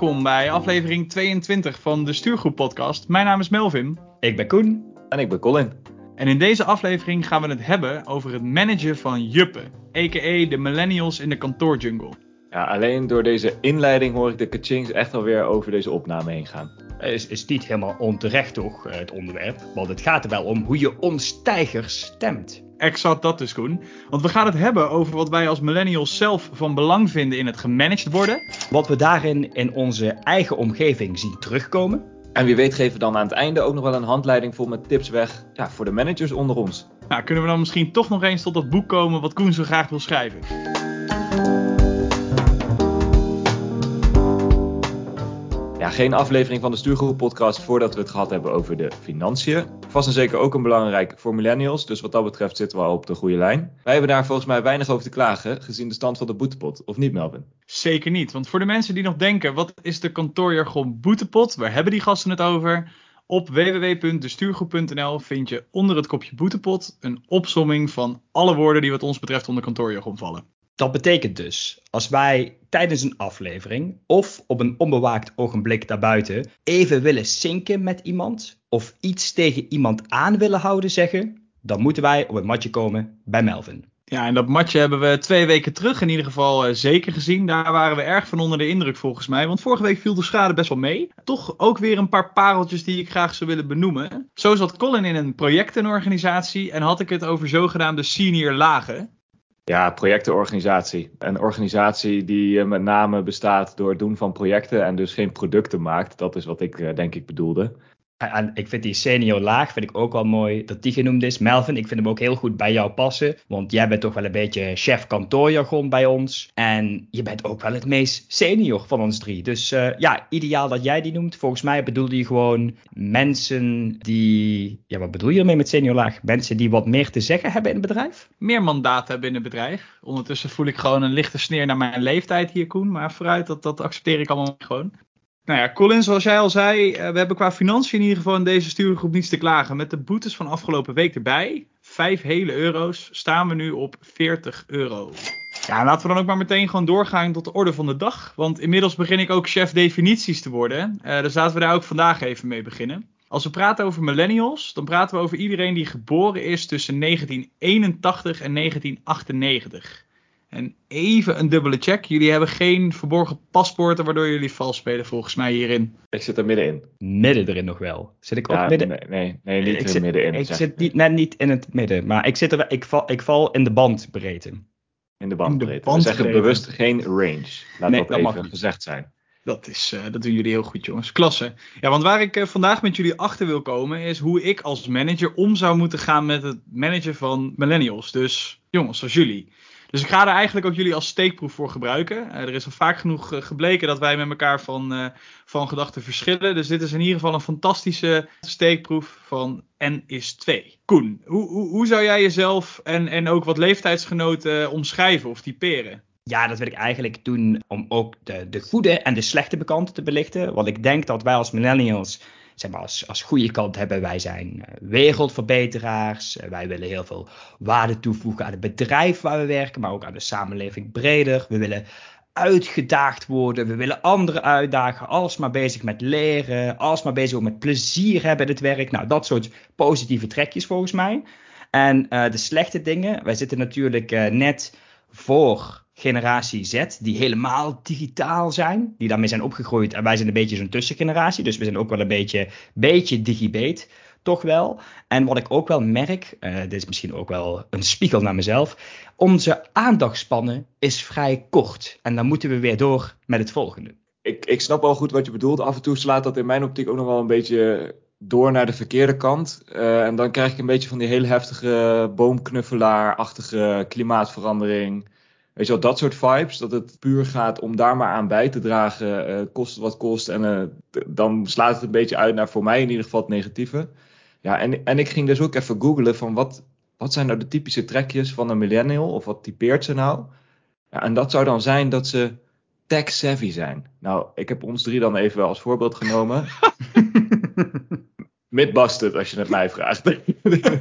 welkom bij aflevering 22 van de Stuurgroep Podcast. Mijn naam is Melvin. Ik ben Koen. En ik ben Colin. En in deze aflevering gaan we het hebben over het managen van juppen, a.k.a. de millennials in de kantoorjungle. Ja, alleen door deze inleiding hoor ik de kachings echt alweer over deze opname heen gaan. Is, is niet helemaal onterecht toch, eh, het onderwerp? Want het gaat er wel om hoe je onstijgers stemt. Exact dat dus, Koen. Want we gaan het hebben over wat wij als millennials zelf van belang vinden in het gemanaged worden. Wat we daarin in onze eigen omgeving zien terugkomen. En wie weet geven we dan aan het einde ook nog wel een handleiding vol met tips weg ja, voor de managers onder ons. Nou, kunnen we dan misschien toch nog eens tot dat boek komen wat Koen zo graag wil schrijven? Geen aflevering van de Stuurgroep podcast voordat we het gehad hebben over de financiën. Vast en zeker ook een belangrijk voor millennials, dus wat dat betreft zitten we al op de goede lijn. Wij hebben daar volgens mij weinig over te klagen, gezien de stand van de boetepot, of niet Melvin? Zeker niet, want voor de mensen die nog denken, wat is de kantoorjargon boetepot? Waar hebben die gasten het over? Op www.destuurgroep.nl vind je onder het kopje boetepot een opsomming van alle woorden die wat ons betreft onder kantoorjargon vallen. Dat betekent dus, als wij tijdens een aflevering of op een onbewaakt ogenblik daarbuiten even willen zinken met iemand of iets tegen iemand aan willen houden zeggen, dan moeten wij op het matje komen bij Melvin. Ja, en dat matje hebben we twee weken terug in ieder geval uh, zeker gezien. Daar waren we erg van onder de indruk volgens mij. Want vorige week viel de schade best wel mee. Toch ook weer een paar pareltjes die ik graag zou willen benoemen. Zo zat Colin in een projectenorganisatie en had ik het over zogenaamde senior lagen. Ja, projectenorganisatie. Een organisatie die met name bestaat door het doen van projecten en dus geen producten maakt. Dat is wat ik uh, denk ik bedoelde. En ik vind die senior laag vind ik ook wel mooi dat die genoemd is. Melvin, ik vind hem ook heel goed bij jou passen. Want jij bent toch wel een beetje chef kantoorjargon bij ons. En je bent ook wel het meest senior van ons drie. Dus uh, ja, ideaal dat jij die noemt. Volgens mij bedoelde je gewoon mensen die... Ja, wat bedoel je ermee met senior laag? Mensen die wat meer te zeggen hebben in het bedrijf? Meer mandaat hebben in het bedrijf. Ondertussen voel ik gewoon een lichte sneer naar mijn leeftijd hier, Koen. Maar vooruit, dat, dat accepteer ik allemaal gewoon. Nou ja, Colin, zoals jij al zei, we hebben qua financiën in ieder geval in deze stuurgroep niets te klagen. Met de boetes van afgelopen week erbij, 5 hele euro's, staan we nu op 40 euro. Ja, laten we dan ook maar meteen gewoon doorgaan tot de orde van de dag. Want inmiddels begin ik ook chef definities te worden. Uh, dus laten we daar ook vandaag even mee beginnen. Als we praten over millennials, dan praten we over iedereen die geboren is tussen 1981 en 1998. En even een dubbele check. Jullie hebben geen verborgen paspoorten waardoor jullie vals spelen volgens mij hierin. Ik zit er middenin. Midden erin nog wel. Zit ik ook Ja, midden? Nee, nee, nee, niet ik er zit, middenin. Ik zeg zit niet, net niet in het midden, maar ik, zit er, ik, val, ik val in de bandbreedte. in de bandbreedte. We zeggen bewust geen range. Laat Nee, dat, dat mag even niet. gezegd zijn. Dat, is, eh, dat doen jullie heel goed, jongens. Klasse. Ja, want waar ik eh, vandaag met jullie achter wil komen, is hoe ik als manager om zou moeten gaan met het managen van millennials. Dus jongens, als jullie. Dus ik ga er eigenlijk ook jullie als steekproef voor gebruiken. Eh, er is al vaak genoeg eh, gebleken dat wij met elkaar van, eh, van gedachten verschillen. Dus dit is in ieder geval een fantastische steekproef van N is 2. Koen, hoe, hoe, hoe zou jij jezelf en, en ook wat leeftijdsgenoten omschrijven of typeren? Ja, dat wil ik eigenlijk doen om ook de, de goede en de slechte kanten te belichten. Want ik denk dat wij als millennials, zeg maar als, als goede kant hebben, wij zijn eh, wereldverbeteraars. Eh, wij willen heel veel waarde toevoegen aan het bedrijf waar we werken, maar ook aan de samenleving breder. We willen uitgedaagd worden, we willen anderen uitdagen, alsmaar bezig met leren, alsmaar bezig ook met plezier hebben in het werk. Nou, dat soort positieve trekjes volgens mij. En eh, de slechte dingen, wij zitten natuurlijk net voor generatie Z, die helemaal digitaal zijn, die daarmee zijn opgegroeid. En wij zijn een beetje zo'n tussengeneratie, dus we zijn ook wel een beetje, beetje digibate, toch wel. En wat ik ook wel merk, eh, dit is misschien ook wel een spiegel naar mezelf, onze aandachtspannen is vrij kort. En dan moeten we weer door met het volgende. Ik, ik snap wel goed wat je bedoelt. Af en toe slaat dat in mijn optiek ook nog wel een beetje door naar de verkeerde kant. Eh, en dan krijg ik een beetje van die hele heftige boomknuffelaar-achtige klimaatverandering. Weet je wel, dat soort vibes. Dat het puur gaat om daar maar aan bij te dragen. eh kost wat kost. En eh, dan slaat het een beetje uit naar voor mij in ieder geval het negatieve. Ja, en, en ik ging dus ook even googlen van wat, wat zijn nou de typische trekjes van een millennial? Of wat typeert ze nou? Ja, en dat zou dan zijn dat ze tech-savvy zijn. Nou, ik heb ons drie dan even als voorbeeld genomen. Mythbusted, als je het mij vraagt. Uh,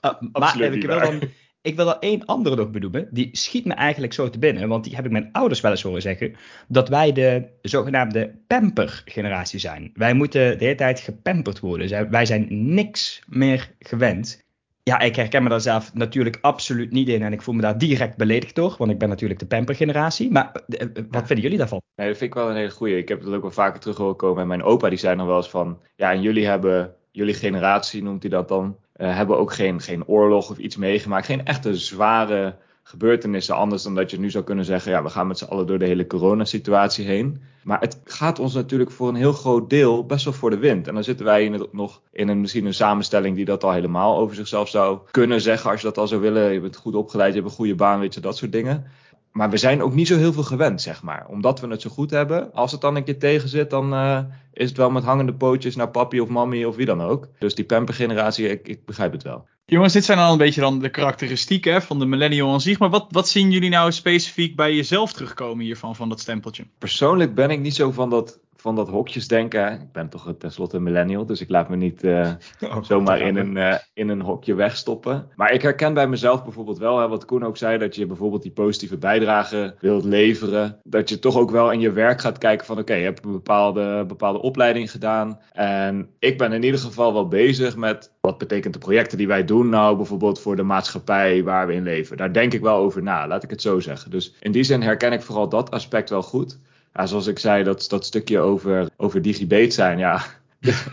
maar Absoluut ik dan ik wil er één andere nog benoemen. Die schiet me eigenlijk zo te binnen. Want die heb ik mijn ouders wel eens horen zeggen. Dat wij de zogenaamde pamper-generatie zijn. Wij moeten de hele tijd gepamperd worden. Wij zijn niks meer gewend. Ja, ik herken me daar zelf natuurlijk absoluut niet in. En ik voel me daar direct beledigd door. Want ik ben natuurlijk de pamper-generatie. Maar eh, eh, wat vinden jullie daarvan? Nee, dat vind ik wel een hele goeie. Ik heb het ook wel vaker terug horen komen. En mijn opa die zei nog wel eens van... Ja, en jullie hebben... Jullie generatie noemt hij dat dan uh, hebben ook geen, geen oorlog of iets meegemaakt. Geen echte zware gebeurtenissen. Anders dan dat je nu zou kunnen zeggen: ja, we gaan met z'n allen door de hele coronasituatie heen. Maar het gaat ons natuurlijk voor een heel groot deel best wel voor de wind. En dan zitten wij in nog in een, misschien een samenstelling die dat al helemaal over zichzelf zou kunnen zeggen. Als je dat al zou willen. Je bent goed opgeleid, je hebt een goede baan, weet je, dat soort dingen maar we zijn ook niet zo heel veel gewend, zeg maar. Omdat we het zo goed hebben. Als het dan een keer tegen zit, dan uh, is het wel met hangende pootjes naar papi of mami of wie dan ook. Dus die pampergeneratie, ik, ik begrijp het wel. Jongens, dit zijn al een beetje dan de karakteristieken van de millennial aan zich. Maar wat, wat zien jullie nou specifiek bij jezelf terugkomen hiervan, van dat stempeltje? Persoonlijk ben ik niet zo van dat van dat hokjes denken. Ik ben toch tenslotte een millennial, dus ik laat me niet uh, oh, zomaar in een, uh, in een hokje wegstoppen. Maar ik herken bij mezelf bijvoorbeeld wel, hè, wat Koen ook zei, dat je bijvoorbeeld die positieve bijdrage wilt leveren. Dat je toch ook wel in je werk gaat kijken van oké, okay, je hebt een bepaalde, bepaalde opleiding gedaan. En ik ben in ieder geval wel bezig met wat betekent de projecten die wij doen nou bijvoorbeeld voor de maatschappij waar we in leven. Daar denk ik wel over na, laat ik het zo zeggen. Dus in die zin herken ik vooral dat aspect wel goed ja, zoals ik zei, dat, dat stukje over, over digibate zijn, ja,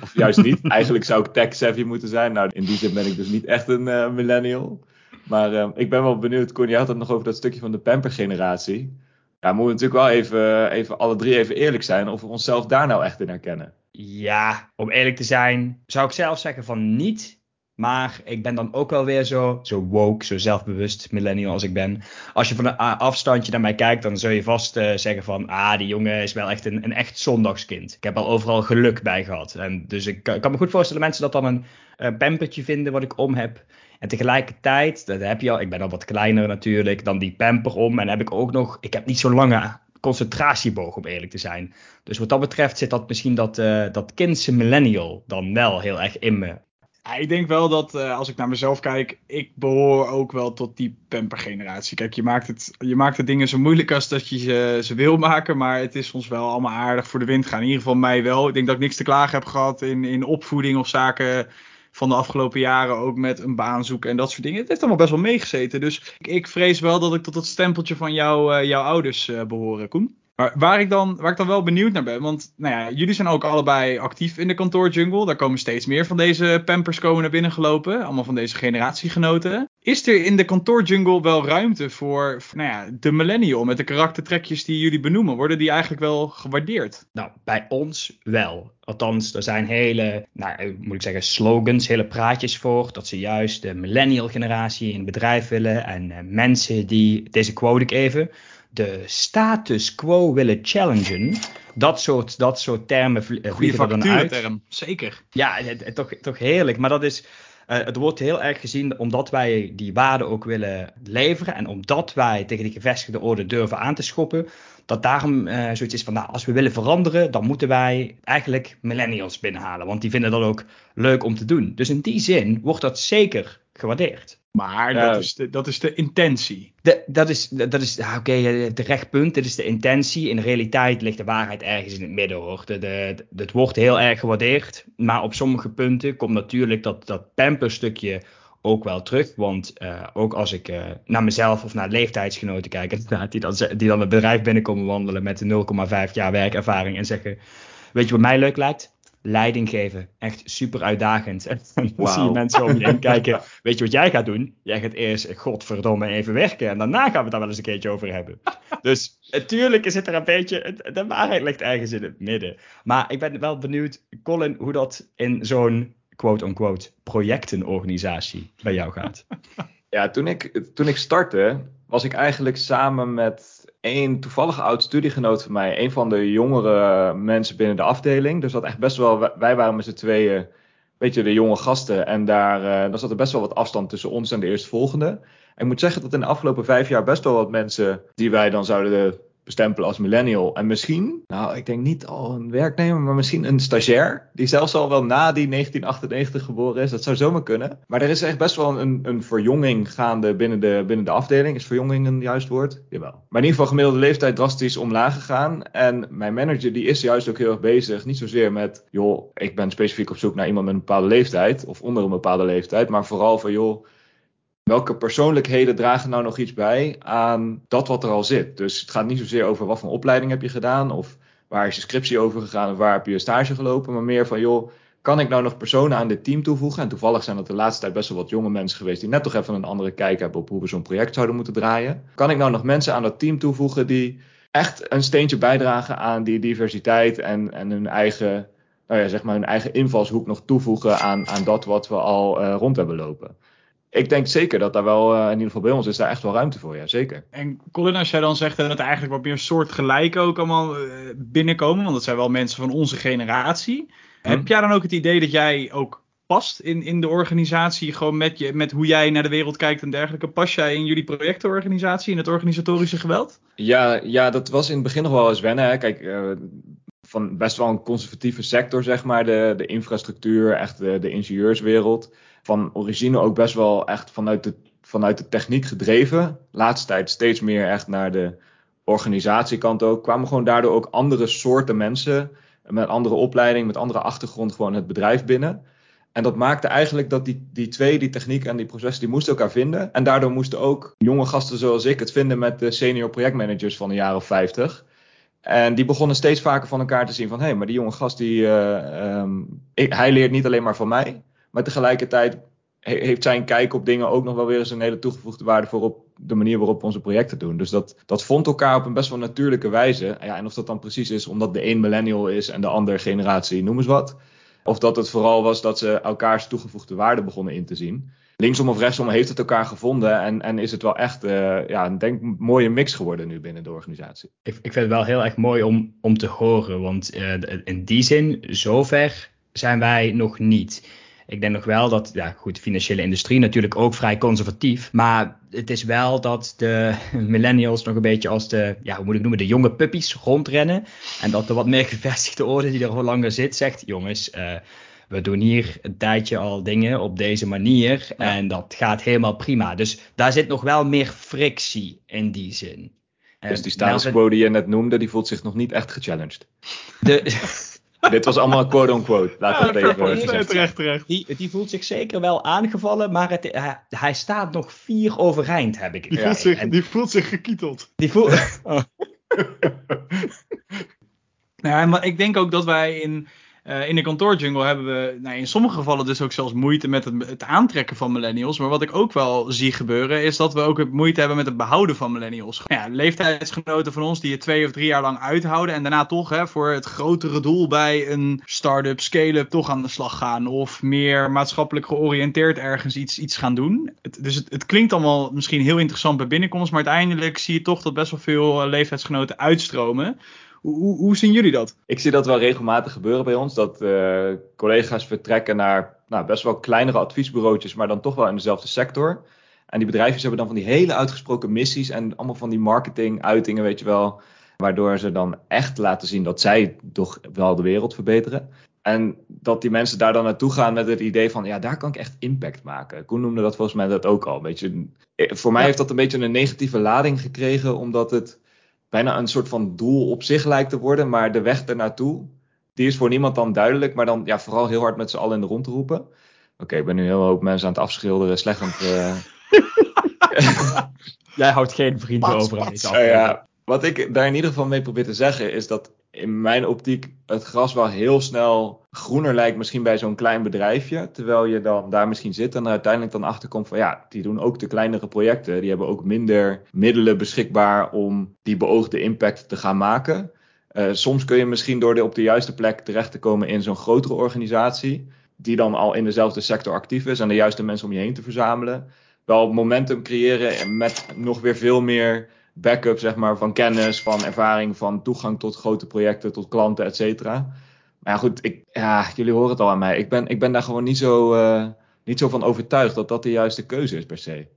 of juist niet. Eigenlijk zou ik tech-savvy moeten zijn. Nou, in die zin ben ik dus niet echt een uh, millennial. Maar uh, ik ben wel benieuwd, Koen, je had het nog over dat stukje van de pamper-generatie. Ja, moeten we natuurlijk wel even, even alle drie even eerlijk zijn of we onszelf daar nou echt in herkennen. Ja, om eerlijk te zijn, zou ik zelf zeggen van niet. Maar ik ben dan ook wel weer zo, zo woke, zo zelfbewust millennial als ik ben. Als je van een afstandje naar mij kijkt, dan zul je vast uh, zeggen van... Ah, die jongen is wel echt een, een echt zondagskind. Ik heb al overal geluk bij gehad. En dus ik, kan me goed voorstellen mensen dat dan een uh, pampertje vinden wat ik om heb. En tegelijkertijd, dat heb je al, ik ben al wat kleiner natuurlijk, dan die pamper om. En heb ik ook nog, ik heb niet zo lange concentratieboog om eerlijk te zijn. Dus wat dat betreft zit dat misschien dat, uh, dat kindse millennial dan wel heel erg in me. Ja, ik denk wel dat uh, als ik naar mezelf kijk, ik behoor ook wel tot die pamper-generatie. Kijk, je maakt, het, je maakt de dingen zo moeilijk als dat je ze, wil maken, maar het is ons wel allemaal aardig voor de wind gaan. In ieder geval mij wel. Ik denk dat ik niks te klagen heb gehad in, in opvoeding of zaken van de afgelopen jaren, ook met een baan zoeken en dat soort dingen. Het heeft allemaal best wel meegezeten. Dus ik, ik vrees wel dat ik tot het stempeltje van jou, uh, jouw ouders uh, behoor, Koen. Maar waar ik, dan, waar ik dan wel benieuwd naar ben, want nou ja, jullie zijn ook allebei actief in de kantoorjungle. Daar komen steeds meer van deze pampers komen naar binnen gelopen. Allemaal van deze generatiegenoten. Is er in de kantoorjungle wel ruimte voor nou ja, de millennial met de karaktertrekjes die jullie benoemen? Worden die eigenlijk wel gewaardeerd? Nou, bij ons wel. Althans, er zijn hele, nou, moet ik zeggen, slogans, hele praatjes voor. Dat ze juist de millennial generatie in het bedrijf willen. En uh, mensen die, deze quote ik even de status quo willen challengen. Dat soort, dat soort termen eh, vliegen er dan uit. term, zeker. Ja, toch, toch heerlijk. Maar dat is, uh, het wordt heel erg gezien omdat wij die waarden ook willen leveren. En omdat wij tegen die gevestigde orde durven aan te schoppen. Dat daarom uh, zoiets is van, nou, als we willen veranderen, dan moeten wij eigenlijk millennials binnenhalen. Want die vinden dat ook leuk om te doen. Dus in die zin wordt dat zeker gewaardeerd. Maar dat, is de, dat is de intentie. De, dat is, dat is oké, okay, het rechtpunt, dit is de intentie. In de realiteit ligt de waarheid ergens in het midden hoor. Het wordt heel erg gewaardeerd. Maar op sommige punten komt natuurlijk dat, dat pamperstukje ook wel terug. Want uh, ook als ik uh, naar mezelf of naar leeftijdsgenoten kijk, die dan, die dan het bedrijf binnenkomen wandelen met een 0,5 jaar werkervaring en zeggen: Weet je wat mij leuk lijkt? Leiding geven. Echt super uitdagend. En dan wow. zie je mensen om je heen kijken. Weet je wat jij gaat doen? Jij gaat eerst, godverdomme, even werken. En daarna gaan we het daar wel eens een keertje over hebben. Dus natuurlijk is het er een beetje. De waarheid ligt ergens in het midden. Maar ik ben wel benieuwd, Colin, hoe dat in zo'n quote-unquote projectenorganisatie bij jou gaat. Ja, toen ik, toen ik startte, was ik eigenlijk samen met een toevallige oud studiegenoot van mij, een van de jongere mensen binnen de afdeling. Dus dat echt best wel, wij waren met z'n tweeën een beetje de jonge gasten. En daar, uh, daar zat er best wel wat afstand tussen ons en de eerstvolgende. En ik moet zeggen dat in de afgelopen vijf jaar best wel wat mensen die wij dan zouden bestempelen als millennial. En misschien, nou ik denk niet al een werknemer, maar misschien een stagiair. Die zelfs al wel na die 1998 geboren is. Dat zou zomaar kunnen. Maar er is echt best wel een, een verjonging gaande binnen de, binnen de afdeling. Is verjonging een juist woord? Jawel. Maar in ieder geval gemiddelde leeftijd drastisch omlaag gegaan. En mijn manager die is juist ook heel erg bezig. Niet zozeer met, joh, ik ben specifiek op zoek naar iemand met een bepaalde leeftijd. Of onder een bepaalde leeftijd. Maar vooral van, joh welke persoonlijkheden dragen nou nog iets bij aan dat wat er al zit. Dus het gaat niet zozeer over wat voor opleiding heb je gedaan of waar is je scriptie over gegaan of waar heb je stage gelopen, maar meer van joh, kan ik nou nog personen aan dit team toevoegen? En toevallig zijn dat de laatste tijd best wel wat jonge mensen geweest die net toch even een andere kijk hebben op hoe we zo'n project zouden moeten draaien. Kan ik nou nog mensen aan dat team toevoegen die echt een steentje bijdragen aan die diversiteit en, en hun eigen, nou ja, zeg maar hun eigen invalshoek nog toevoegen aan, aan dat wat we al uh, rond hebben lopen? Ik denk zeker dat daar wel, uh, in ieder geval bij ons, is daar echt wel ruimte voor, ja, zeker. En Colin, als jij dan zegt dat het eigenlijk wat meer soortgelijk ook allemaal uh, binnenkomen, want dat zijn wel mensen van onze generatie. Hm. Heb jij dan ook het idee dat jij ook past in, in de organisatie, gewoon met, je, met hoe jij naar de wereld kijkt en dergelijke? Pas jij in jullie projectenorganisatie, in het organisatorische geweld? Ja, ja dat was in het begin nog wel eens wennen. Hè. Kijk, uh, van best wel een conservatieve sector, zeg maar, de, de infrastructuur, echt de, de ingenieurswereld van origine ook best wel echt vanuit de, vanuit de techniek gedreven. Laatste tijd steeds meer echt naar de organisatiekant ook. Kwamen gewoon daardoor ook andere soorten mensen met andere opleiding, met andere achtergrond gewoon het bedrijf binnen. En dat maakte eigenlijk dat die, die twee, die techniek en die processen, die moesten elkaar vinden. En daardoor moesten ook jonge gasten zoals ik het vinden met de senior projectmanagers van een jaar of 50. En die begonnen steeds vaker van elkaar te zien van, hé, hey, maar die jonge gast, die, um, ik, hij leert niet alleen maar van mij. Maar tegelijkertijd heeft zijn kijk op dingen ook nog wel weer eens een hele toegevoegde waarde voor op de manier waarop we onze projecten doen. Dus dat, dat vond elkaar op een best wel natuurlijke wijze. Ja, en of dat dan precies is omdat de een millennial is en de ander generatie, noem eens wat. Of dat het vooral was dat ze elkaars toegevoegde waarde begonnen in te zien. Linksom of rechtsom heeft het elkaar gevonden en, en is het wel echt uh, ja, een denk, mooie mix geworden nu binnen de organisatie. Ik, ik vind het wel heel erg mooi om, om te horen, want uh, in die zin, zover zijn wij nog niet. Ik denk nog wel dat, ja goed, de financiële industrie natuurlijk ook vrij conservatief. Maar het is wel dat de millennials nog een beetje als de, ja, hoe moet ik noemen, de jonge puppies rondrennen. En dat de wat meer gevestigde orde die er al langer zit, zegt, jongens, uh, we doen hier een tijdje al dingen op deze manier. En dat gaat helemaal prima. Dus daar zit nog wel meer frictie in die zin. Dus die status quo die je net noemde, die voelt zich nog niet echt gechallenged. De, Dit was allemaal quote-unquote. We het even zeggen. Terecht, terecht. Die, die voelt zich zeker wel aangevallen, maar het, hij, hij, staat nog vier overeind, heb ik die voelt, zich, en, die voelt zich gekieteld. Die voelt... oh. nou, maar ik denk ook dat wij in uh, in de kantoorjungle hebben we nou, in sommige gevallen dus ook zelfs moeite met het, het, aantrekken van millennials. Maar wat ik ook wel zie gebeuren, is dat we ook moeite hebben met het behouden van millennials. Ja, leeftijdsgenoten van ons die het twee of drie jaar lang uithouden. En daarna toch hè, voor het grotere doel bij een start-up, scale-up toch aan de slag gaan. Of meer maatschappelijk georiënteerd ergens iets, iets gaan doen. Dus het, het, klinkt allemaal misschien heel interessant bij binnenkomst. Maar uiteindelijk zie je toch dat best wel veel leeftijdsgenoten uitstromen. Hoe, hoe, zien jullie dat? Ik zie dat wel regelmatig gebeuren bij ons. Dat uh, collega's vertrekken naar nou, best wel kleinere adviesbureautjes, maar dan toch wel in dezelfde sector. En die bedrijven hebben dan van die hele uitgesproken missies en allemaal van die marketing-uitingen, weet je wel. Waardoor ze dan echt laten zien dat zij toch wel de wereld verbeteren. En dat die mensen daar dan naartoe gaan met het idee van, ja, daar kan ik echt impact maken. Koen noemde dat volgens mij dat ook al. Een beetje, voor mij heeft dat een beetje een negatieve lading gekregen, omdat het bijna een soort van doel op zich lijkt te worden. Maar de weg ernaartoe, die is voor niemand dan duidelijk. Maar dan ja, vooral heel hard met z'n allen in de rond te roepen. Oké, ik ben nu heel hoop mensen aan het afschilderen. Slecht aan het... Uh... Jij houdt geen vrienden over aan af. ja, wat ik daar in ieder geval mee probeer te zeggen is dat in mijn optiek het gras wel heel snel groener lijkt misschien bij zo'n klein bedrijfje. Terwijl je dan daar misschien zit en er uiteindelijk dan achterkomt van ja, die doen ook de kleinere projecten. Die hebben ook minder middelen beschikbaar om die beoogde impact te gaan maken. Uh, soms kun je misschien door de, op de juiste plek terecht te komen in zo'n grotere organisatie. Die dan al in dezelfde sector actief is en de juiste mensen om je heen te verzamelen. Wel momentum creëren met nog weer veel meer backup zeg maar, van kennis, van ervaring, van toegang tot grote projecten, tot klanten, et cetera. Maar ja, goed, ik, ja, jullie horen het al aan mij. Ik ben, ik ben daar gewoon niet zo, uh, niet zo van overtuigd dat dat de juiste keuze is per se.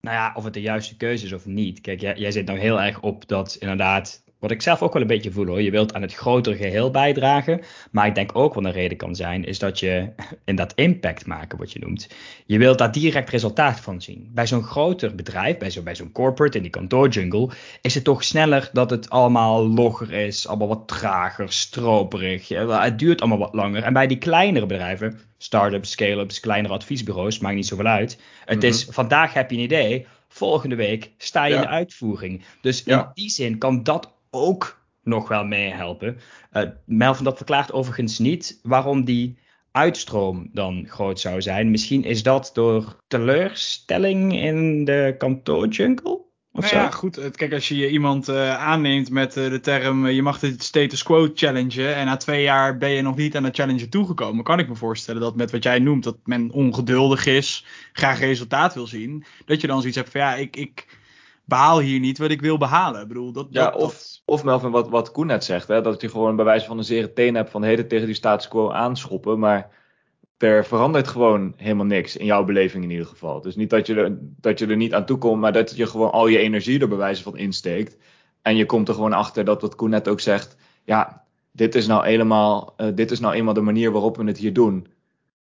Nou ja, of het de juiste keuze is of niet. Kijk, jij, jij zit nou heel erg op dat inderdaad Wat ik zelf ook wel een beetje voel hoor. Je wilt aan het grotere geheel bijdragen. Maar ik denk ook wat een reden kan zijn, is dat je in dat impact maken, wat je noemt. Je wilt daar direct resultaat van zien. Bij zo'n groter bedrijf, bij zo'n bij zo'n corporate in die kantoorjungle, is het toch sneller dat het allemaal logger is, allemaal wat trager, stroperig. Het duurt allemaal wat langer. En bij die kleinere bedrijven, start-ups, scale-ups, kleinere adviesbureaus, maakt niet zoveel uit. Het Mhm. is vandaag heb je een idee, volgende week sta je in de uitvoering. Dus in die zin kan dat ook nog wel meehelpen. Eh Melvin, dat verklaart overigens niet waarom die uitstroom dan groot zou zijn. Misschien is dat door teleurstelling in de kantoorjungle of Nou zo. ja, goed. Kijk, als je iemand eh, aanneemt met eh, de term je mag de status quo challengen en na twee jaar ben je nog niet aan de challenge toegekomen, kan ik me voorstellen dat met wat jij noemt, dat men ongeduldig is, graag resultaat wil zien, dat je dan zoiets hebt van ja, ik, ik behaal hier niet wat ik wil behalen. Ik bedoel, dat, Ja, dat, of, dat- of Melvin, wat, wat Koen net zegt, hè, dat je gewoon bij wijze van een zere teen hebt van de hele tegen die status quo aanschoppen, maar er verandert gewoon helemaal niks, in jouw beleving in ieder geval. Dus niet dat je er, dat je er niet aan toe komt, maar dat je gewoon al je energie er bij wijze van insteekt. En je komt er gewoon achter dat wat Koen net ook zegt, ja, dit is nou eenmaal, eh, dit is nou eenmaal de manier waarop we het hier doen.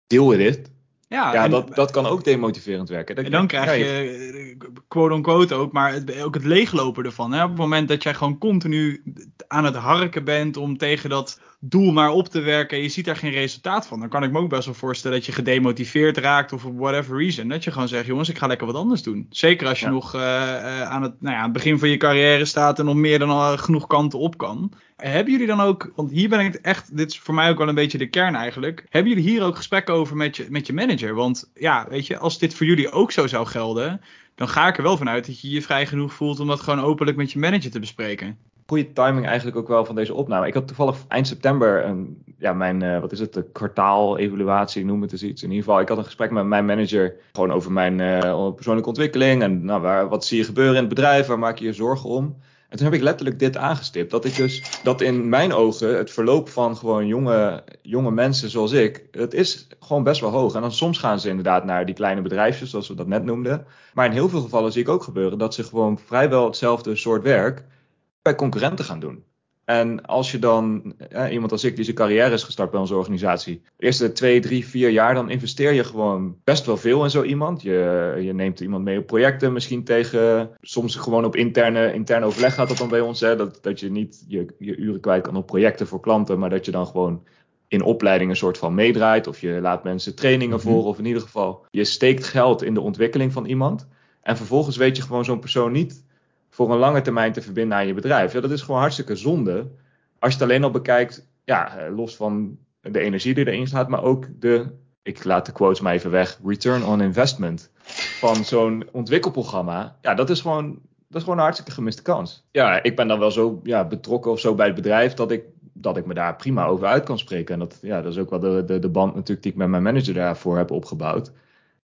Deal with it. Ja, Ja, en- dat, dat kan ook demotiverend werken. Dat En dan krijg ja, je, eh, quote-unquote ook, maar het, ook het leeglopen ervan. Hè? Op het moment dat jij gewoon continu aan het harken bent om tegen dat doel maar op te werken en je ziet daar geen resultaat van, dan kan ik me ook best wel voorstellen dat je gedemotiveerd raakt of for whatever reason. Dat je gewoon zegt, jongens, ik ga lekker wat anders doen. Zeker als je Ja. nog eh, eh, aan, het, nou ja, aan het begin van je carrière staat en nog meer dan al genoeg kanten op kan. Hebben jullie dan ook, want hier ben ik echt, dit is voor mij ook wel een beetje de kern eigenlijk. Hebben jullie hier ook gesprekken over met je, met je manager? Want ja, weet je, als dit voor jullie ook zo zou gelden, dan ga ik er wel vanuit dat je je vrij genoeg voelt om dat gewoon openlijk met je manager te bespreken. Goede timing eigenlijk ook wel van deze opname. Ik had toevallig eind september een, ja, mijn, eh, wat is het, de kwartaal-evaluatie, noem het eens iets. In ieder geval, ik had een gesprek met mijn manager gewoon over mijn eh, persoonlijke ontwikkeling en nou, waar, wat zie je gebeuren in het bedrijf, waar maak je je zorgen om. En toen heb ik letterlijk dit aangestipt. Dat ik dus, dat in mijn ogen het verloop van gewoon jonge, jonge mensen zoals ik, het is gewoon best wel hoog. En dan soms gaan ze inderdaad naar die kleine bedrijfjes, zoals we dat net noemden. Maar in heel veel gevallen zie ik ook gebeuren dat ze gewoon vrijwel hetzelfde soort werk bij concurrenten gaan doen. En als je dan, eh, iemand als ik die zijn carrière is gestart bij onze organisatie, de eerste twee, drie, vier jaar, dan investeer je gewoon best wel veel in zo iemand. Je, je neemt iemand mee op projecten, misschien tegen, soms gewoon op interne, interne overleg gaat dat dan bij ons. Hè, dat, dat je niet je, je uren kwijt kan op projecten voor klanten, maar dat je dan gewoon in opleiding een soort van meedraait. Of je laat mensen trainingen Mhm. volgen, of in ieder geval, je steekt geld in de ontwikkeling van iemand. En vervolgens weet je gewoon zo'n persoon niet voor een lange termijn te verbinden aan je bedrijf. Ja, dat is gewoon hartstikke zonde. Als je het alleen al bekijkt, ja, eh, los van de energie die erin gaat, maar ook de, ik laat de quotes maar even weg, return on investment van zo'n ontwikkelprogramma. Ja, dat is gewoon, dat is gewoon een hartstikke gemiste kans. Ja, ik ben dan wel zo ja, betrokken of zo bij het bedrijf dat ik, dat ik me daar prima over uit kan spreken. En dat, ja, dat is ook wel de, de, de band natuurlijk die ik met mijn manager daarvoor heb opgebouwd.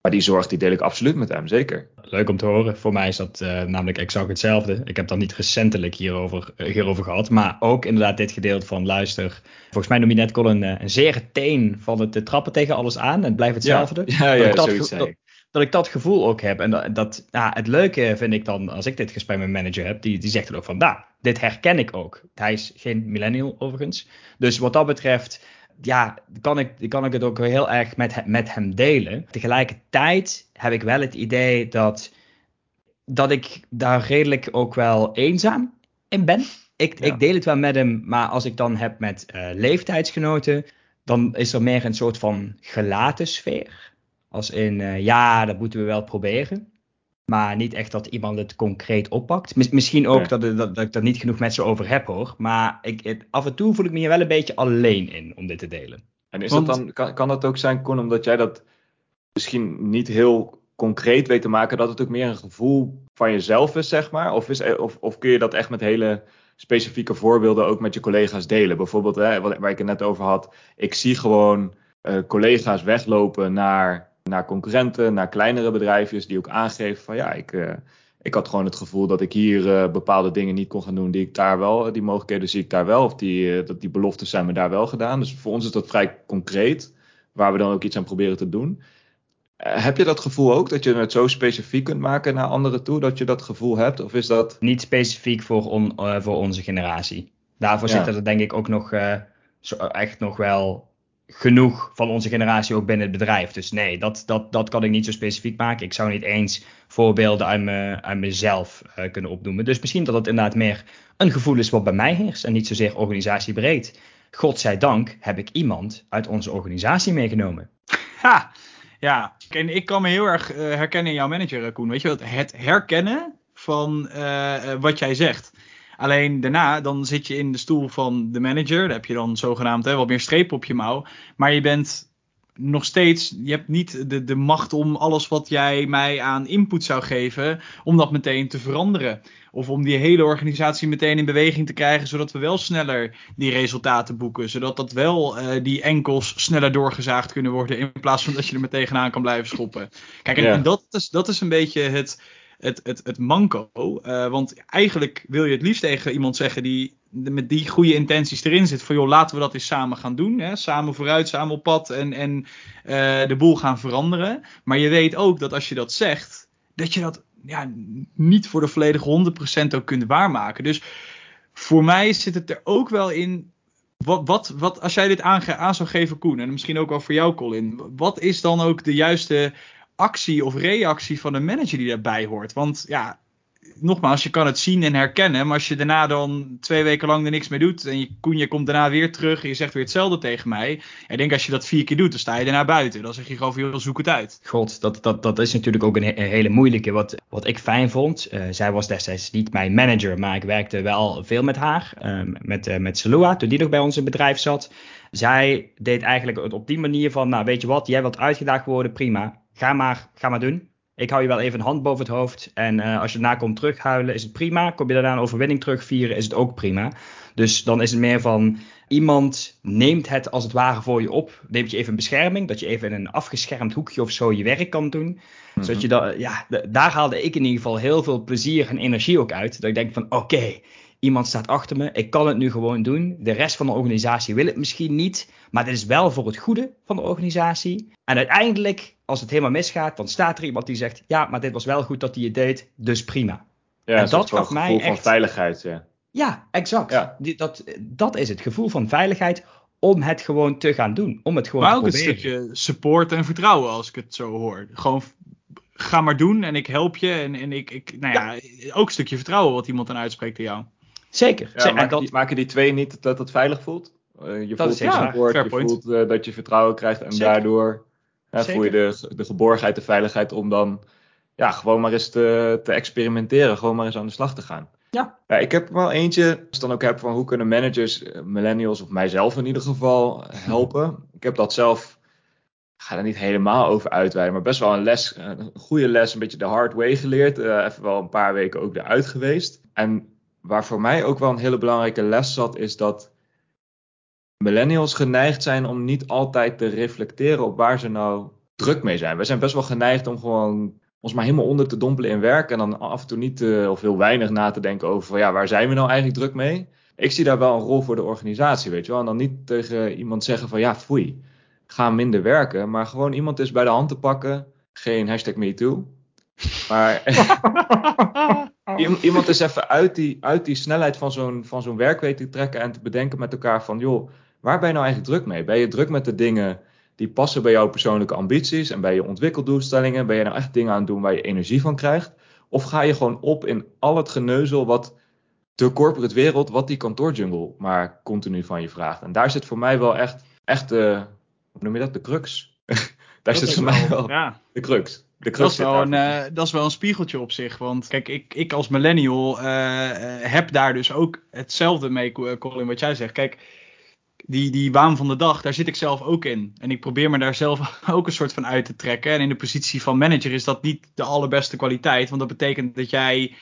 Maar die zorg die deel ik absoluut met hem, zeker. Leuk om te horen. Voor mij is dat eh, namelijk exact hetzelfde. Ik heb dat niet recentelijk hierover, eh, hierover gehad. Maar ook inderdaad dit gedeelte van luister. Volgens mij noem je net Colin een, een zere teen van het te trappen tegen alles aan. En het blijft hetzelfde. Ja, ja, Dat ja ik dat zoiets ik. dat ik dat gevoel ook heb. En dat, dat ja, het leuke vind ik dan, als ik dit gesprek met mijn manager heb, die, die zegt dan ook van, nou, dit herken ik ook. Hij is geen millennial overigens. Dus wat dat betreft, ja, kan ik, kan ik het ook heel erg met, met hem delen. Tegelijkertijd heb ik wel het idee dat, dat ik daar redelijk ook wel eenzaam in ben. Ik, Ja. ik deel het wel met hem, maar als ik dan heb met eh, leeftijdsgenoten, dan is er meer een soort van gelaten sfeer. Als in, eh, ja, dat moeten we wel proberen. Maar niet echt dat iemand het concreet oppakt. Mis- misschien ook dat, dat, dat ik er niet genoeg met ze over heb hoor. Maar ik, het- af en toe voel ik me hier wel een beetje alleen in om dit te delen. En is Want- dat dan, kan, kan dat ook zijn, Con, omdat jij dat misschien niet heel concreet weet te maken, dat het ook meer een gevoel van jezelf is, zeg maar? Of, is, of, of kun je dat echt met hele specifieke voorbeelden ook met je collega's delen? Bijvoorbeeld, hè, waar ik het net over had, ik zie gewoon eh, collega's weglopen naar, naar concurrenten, naar kleinere bedrijfjes, die ook aangeven van ja, ik, eh, ik had gewoon het gevoel dat ik hier eh, bepaalde dingen niet kon gaan doen die ik daar wel, die mogelijkheden zie ik daar wel, of die, eh, dat die beloftes zijn me daar wel gedaan. Dus voor ons is dat vrij concreet, waar we dan ook iets aan proberen te doen. Heb je dat gevoel ook, dat je het zo specifiek kunt maken naar anderen toe, dat je dat gevoel hebt? Of is dat... Niet specifiek voor, on, voor onze generatie. Daarvoor ja. zitten er denk ik ook nog zo, echt nog wel genoeg van onze generatie ook binnen het bedrijf. Dus nee, dat, dat, dat kan ik niet zo specifiek maken. Ik zou niet eens voorbeelden uit, me, uit mezelf uh, kunnen opnoemen. Dus misschien dat het inderdaad meer een gevoel is wat bij mij heerst en niet zozeer organisatiebreed. Godzijdank heb ik iemand uit onze organisatie meegenomen. Ha, ja, en ik kan me heel erg uh, herkennen in jouw manager, Koen. Weet je wat? Het herkennen van uh, wat jij zegt. Alleen daarna, dan zit je in de stoel van de manager. Daar heb je dan zogenaamd hè, wat meer streep op je mouw. Maar je bent nog steeds, je hebt niet de, de macht om alles wat jij mij aan input zou geven, om dat meteen te veranderen. Of om die hele organisatie meteen in beweging te krijgen, zodat we wel sneller die resultaten boeken. Zodat dat wel uh, die enkels sneller doorgezaagd kunnen worden, in plaats van dat je er meteen tegenaan kan blijven schoppen. Kijk, en, ja. en dat, is, dat is een beetje het, het, het, het manco. Uh, want eigenlijk wil je het liefst tegen iemand zeggen die met die goede intenties erin zit. Van joh, laten we dat eens samen gaan doen. Hè? Samen vooruit, samen op pad en, en uh, de boel gaan veranderen. Maar je weet ook dat als je dat zegt, dat je dat ja, niet voor de volledige 100% ook kunt waarmaken. Dus voor mij zit het er ook wel in. Wat, wat, wat als jij dit aan, aan zou geven, Koen, en misschien ook wel voor jou, Colin. Wat is dan ook de juiste actie of reactie van een manager die daarbij hoort. Want ja, nogmaals, je kan het zien en herkennen. Maar als je daarna dan twee weken lang er niks mee doet. En je, Koen, je komt daarna weer terug. En je zegt weer hetzelfde tegen mij. Ik denk als je dat vier keer doet, dan sta je daarna buiten. Dan zeg je gewoon veel, zoek het uit. God, dat, dat, dat is natuurlijk ook een, hele moeilijke. Wat, wat ik fijn vond. Uh, zij was destijds niet mijn manager. Maar ik werkte wel veel met haar. Uh, met, uh, met Salua, toen die nog bij ons in het bedrijf zat. Zij deed eigenlijk op die manier van. Nou, weet je wat, jij wilt uitgedaagd worden, prima ga maar, ga maar doen. Ik hou je wel even een hand boven het hoofd. En uh, als je daarna komt terughuilen, is het prima. Kom je daarna een overwinning terugvieren, is het ook prima. Dus dan is het meer van iemand neemt het als het ware voor je op. Neemt je even een bescherming, dat je even in een afgeschermd hoekje of zo je werk kan doen. Mm-hmm. Zodat je dat, ja, daar haalde ik in ieder geval heel veel plezier en energie ook uit. Dat ik denk van oké, okay, iemand staat achter me, ik kan het nu gewoon doen. De rest van de organisatie wil het misschien niet, maar dit is wel voor het goede van de organisatie. En uiteindelijk, als het helemaal misgaat, dan staat er iemand die zegt: Ja, maar dit was wel goed dat hij het deed, dus prima. Ja, en dat gaf mij echt. van veiligheid, ja. Ja, exact. Ja. Die, dat, dat is het gevoel van veiligheid om het gewoon te gaan doen. Om het gewoon maar ook te proberen. een stukje support en vertrouwen als ik het zo hoor. Gewoon ga maar doen en ik help je. En, en ik, ik, nou ja, ja, ook een stukje vertrouwen wat iemand dan uitspreekt aan jou. Zeker. Ja, maken, dat... die, maken die twee niet dat het veilig voelt? Uh, je dat voelt ja, support, je point. voelt uh, dat je vertrouwen krijgt en Zeker. daardoor voel je de, de geborgenheid, de veiligheid om dan ja, gewoon maar eens te, te experimenteren, gewoon maar eens aan de slag te gaan. Ja. ja ik heb wel eentje, als ik dan ook heb van hoe kunnen managers, millennials of mijzelf in ieder geval helpen. Ik heb dat zelf, ik ga er niet helemaal over uitweiden, maar best wel een les, een goede les, een beetje de hard way geleerd. even wel een paar weken ook eruit geweest. En waar voor mij ook wel een hele belangrijke les zat, is dat millennials geneigd zijn om niet altijd te reflecteren op waar ze nou druk mee zijn. We zijn best wel geneigd om gewoon ons maar helemaal onder te dompelen in werk en dan af en toe niet uh, of heel weinig na te denken over ja, waar zijn we nou eigenlijk druk mee. Ik zie daar wel een rol voor de organisatie, weet je wel. En dan niet tegen iemand zeggen van ja, foei, ga minder werken. Maar gewoon iemand is bij de hand te pakken. Geen hashtag MeToo. Maar iemand is even uit die, uit die snelheid van zo'n, van zo'n werk weten te trekken en te bedenken met elkaar van joh, waar ben je nou eigenlijk druk mee? Ben je druk met de dingen die passen bij jouw persoonlijke ambities en bij je ontwikkeldoelstellingen? Ben je nou echt dingen aan het doen waar je energie van krijgt? Of ga je gewoon op in al het geneuzel wat de corporate wereld, wat die kantoorjungle maar continu van je vraagt? En daar zit voor mij wel echt, echt de, hoe noem je dat, de crux. daar dat zit voor mij wel ja. de crux. Dat is, wel een, uh, dat is wel een spiegeltje op zich. Want kijk, ik, ik als millennial uh, heb daar dus ook hetzelfde mee, Colin, wat jij zegt. Kijk, die, die waan van de dag, daar zit ik zelf ook in. En ik probeer me daar zelf ook een soort van uit te trekken. En in de positie van manager is dat niet de allerbeste kwaliteit. Want dat betekent dat jij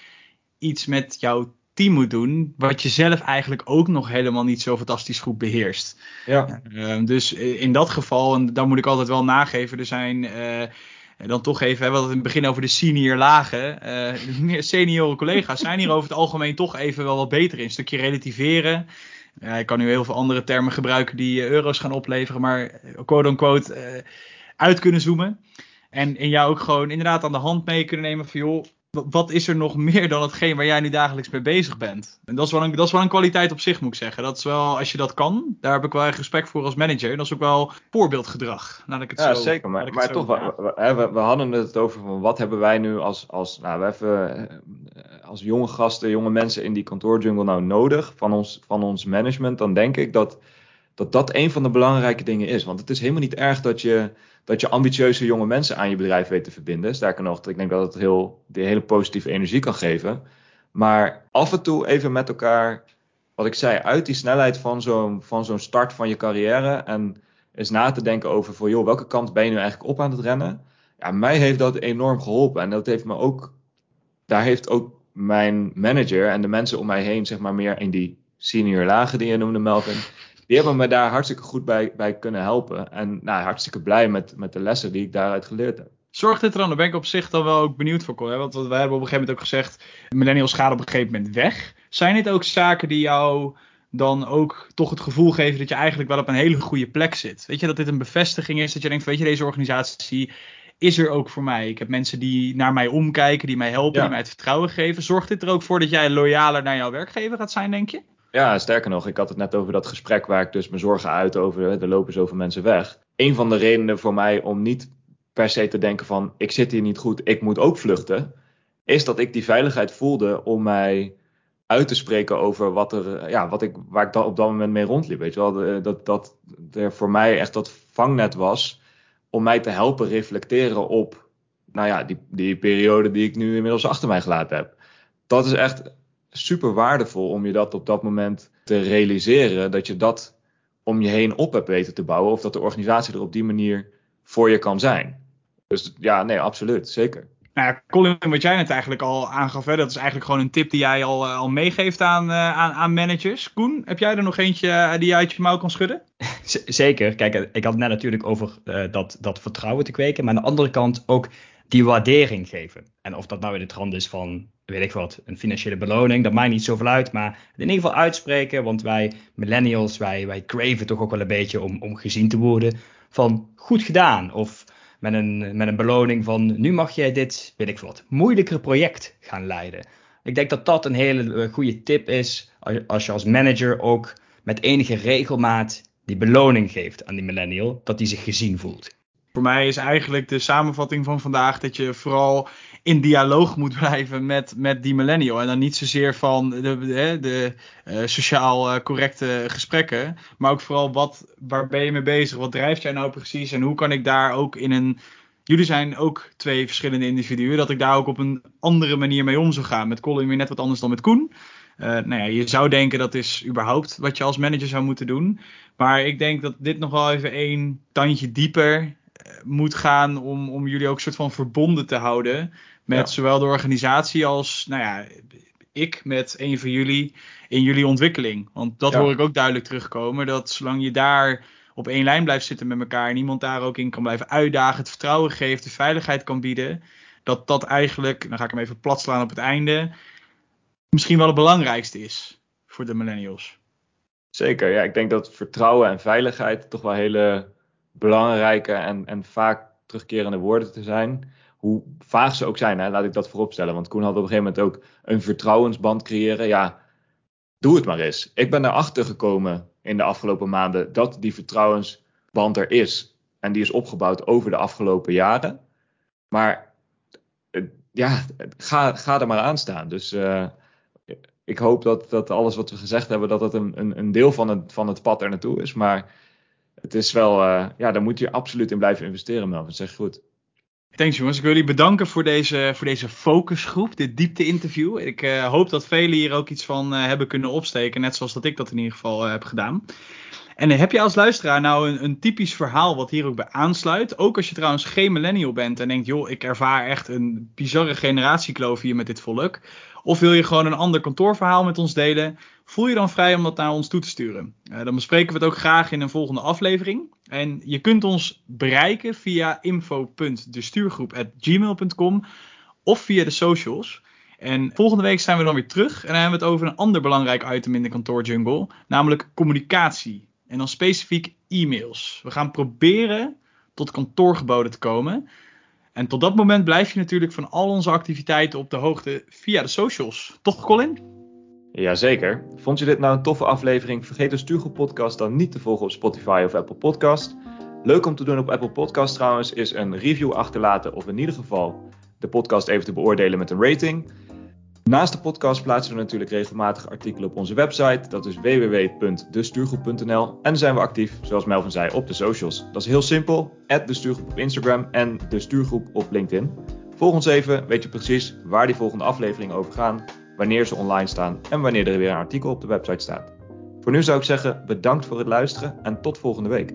iets met jouw team moet doen. Wat je zelf eigenlijk ook nog helemaal niet zo fantastisch goed beheerst. Ja. Uh, dus in dat geval, en daar moet ik altijd wel nageven, er zijn. Uh, dan toch even, we hadden het in het begin over de senior lagen. Uh, meer senioren collega's zijn hier over het algemeen toch even wel wat beter in. Een stukje relativeren. Ja, ik kan nu heel veel andere termen gebruiken die euro's gaan opleveren, maar quote-unquote uit kunnen zoomen. En, en jou ook gewoon inderdaad aan de hand mee kunnen nemen van joh, wat is er nog meer dan hetgeen waar jij nu dagelijks mee bezig bent? En dat is, wel een, dat is wel een kwaliteit op zich, moet ik zeggen. Dat is wel, als je dat kan, daar heb ik wel erg respect voor als manager. Dat is ook wel voorbeeldgedrag. Laat ik het ja, zo, zeker. Maar, toch, zeggen. we, we, we- we hadden het over van wat hebben wij nu als, als, nou, we even, eh, als jonge gasten, jonge mensen in die kantoorjungle nou nodig van ons, van ons management. Dan denk ik dat, dat dat een van de belangrijke dingen is. Want het is helemaal niet erg dat je, dat je ambitieuze jonge mensen aan je bedrijf weet te verbinden. Sterker nog, ik denk dat het heel, die hele positieve energie kan geven. Maar af en toe even met elkaar, wat ik zei, uit die snelheid van zo'n zo'n start van je carrière. En eens na te denken over van, joh, welke kant ben je nu eigenlijk op aan het rennen? Ja, mij heeft dat enorm geholpen. En dat heeft me ook, daar heeft ook mijn manager en de mensen om mij heen, zeg maar meer in die senior lagen die je noemde, Melvin. Die hebben me daar hartstikke goed bij, bij kunnen helpen. En nou, hartstikke blij met, met de lessen die ik daaruit geleerd heb. Zorgt dit er dan? Daar ben ik op zich dan wel ook benieuwd voor. Cor, hè? Want wij hebben op een gegeven moment ook gezegd, millennials gaan op een gegeven moment weg. Zijn dit ook zaken die jou dan ook toch het gevoel geven dat je eigenlijk wel op een hele goede plek zit? Weet je, dat dit een bevestiging is, dat je denkt, weet je, deze organisatie is er ook voor mij. Ik heb mensen die naar mij omkijken, die mij helpen, Ja. die mij het vertrouwen geven. Zorgt dit er ook voor dat jij loyaler naar jouw werkgever gaat zijn, denk je? Ja, sterker nog, ik had het net over dat gesprek waar ik dus mijn zorgen uit over, er lopen zoveel mensen weg. Een van de redenen voor mij om niet per se te denken van, ik zit hier niet goed, ik moet ook vluchten, is dat ik die veiligheid voelde om mij uit te spreken over wat er, eh, ja, wat ik, waar ik dan op dat moment mee rondliep. Weet je wel, De- dat, dat er voor mij echt dat vangnet was om mij te helpen reflecteren op, nou ja, die, die periode die ik nu inmiddels achter mij gelaten heb. Dat is echt super waardevol om je dat op dat moment te realiseren. Dat je dat om je heen op hebt weten te bouwen. Of dat de organisatie er op die manier voor je kan zijn. Dus ja, nee, absoluut. Zeker. Nou ja, Colin, wat jij net eigenlijk al aangaf, hè, dat is eigenlijk gewoon een tip die jij al, eh, al meegeeft aan, eh, aan, aan managers. Koen, heb jij er nog eentje eh, die je uit je mouw kan schudden? Z- Zeker. Kijk, ik had het net natuurlijk over eh, dat, dat vertrouwen te kweken. Maar aan de andere kant ook die waardering geven. En of dat nou in de trant is van, weet ik wat, een financiële beloning. Dat maakt niet zoveel uit. Maar in ieder geval uitspreken. Want wij millennials, wij, wij craven toch ook wel een beetje om, om gezien te worden. Van goed gedaan. Of met een, met een beloning van, nu mag jij dit, weet ik wat, moeilijkere project gaan leiden. Ik denk dat dat een hele eh, goede tip is. Als, als je als manager ook met enige regelmaat die beloning geeft aan die millennial, dat die zich gezien voelt. Voor mij is eigenlijk de samenvatting van vandaag dat je vooral in dialoog moet blijven met, met die millennial. En dan niet zozeer van de, de, de eh, sociaal eh, correcte gesprekken, maar ook vooral wat, waar ben je mee bezig? Wat drijft jij nou precies? En hoe kan ik daar ook in een. Jullie zijn ook twee verschillende individuen, dat ik daar ook op een andere manier mee om zou gaan. Met Colin weer net wat anders dan met Koen. Eh, nou ja, je zou denken dat is überhaupt wat je als manager zou moeten doen. Maar ik denk dat dit nog wel even één tandje dieper moet gaan om, om jullie ook een soort van verbonden te houden. Met Ja. zowel de organisatie als, nou ja, ik met een van jullie in jullie ontwikkeling. Want dat Ja. hoor ik ook duidelijk terugkomen. Dat zolang je daar op één lijn blijft zitten met elkaar en iemand daar ook in kan blijven uitdagen, het vertrouwen geeft, de veiligheid kan bieden. Dat dat eigenlijk, dan ga ik hem even plat slaan op het einde, misschien wel het belangrijkste is voor de millennials. Zeker. Ja, ik denk dat vertrouwen en veiligheid toch wel hele belangrijke en, en vaak terugkerende woorden te zijn. Hoe vaag ze ook zijn, hè, laat ik dat vooropstellen. Want Koen had op een gegeven moment ook een vertrouwensband creëren. Ja, doe het maar eens. Ik ben erachter gekomen in de afgelopen maanden dat die vertrouwensband er is. En die is opgebouwd over de afgelopen jaren. Maar eh, ja, ga, er maar aan staan. Dus eh, ik hoop dat, dat alles wat we gezegd hebben, dat een, een, een deel van het, van het pad er naartoe is. Maar het is wel, eh, ja, daar moet je absoluut in blijven investeren, Melvin. Zeg goed. Thanks jongens, ik wil jullie bedanken voor deze, voor deze focusgroep, dit diepte-interview. Ik eh, hoop dat velen hier ook iets van eh, hebben kunnen opsteken, net zoals dat ik dat in ieder geval heb gedaan. En heb je als luisteraar nou een, een typisch verhaal wat hier ook bij aansluit? Ook als je trouwens geen millennial bent en denkt, joh, ik ervaar echt een bizarre generatiekloof hier met dit volk. Of wil je gewoon een ander kantoorverhaal met ons delen? Voel je dan vrij om dat naar ons toe te sturen. Eh, dan bespreken we het ook graag in een volgende aflevering. En je kunt ons bereiken via info.destuurgroep.gmail.com of via de socials. En volgende week zijn we dan weer terug en dan hebben we het over een ander belangrijk item in de kantoorjungle, namelijk communicatie. En dan specifiek e-mails. We gaan proberen tot kantoorgeboden te komen. En tot dat moment blijf je natuurlijk van al onze activiteiten op de hoogte via de socials. Toch, Colin? Jazeker. Vond je dit nou een toffe aflevering? Vergeet de Stuurgroep Podcast dan niet te volgen op Spotify of Apple Podcast. Leuk om te doen op Apple Podcast trouwens is een review achterlaten of in ieder geval de podcast even te beoordelen met een rating. Naast de podcast plaatsen we natuurlijk regelmatig artikelen op onze website. Dat is www.destuurgroep.nl. En zijn we actief, zoals Melvin zei, op de socials. Dat is heel simpel. Add de stuurgroep op Instagram en de stuurgroep op LinkedIn. Volg ons even, weet je precies waar die volgende afleveringen over gaan, wanneer ze online staan en wanneer er weer een artikel op de website staat. Voor nu zou ik zeggen bedankt voor het luisteren en tot volgende week.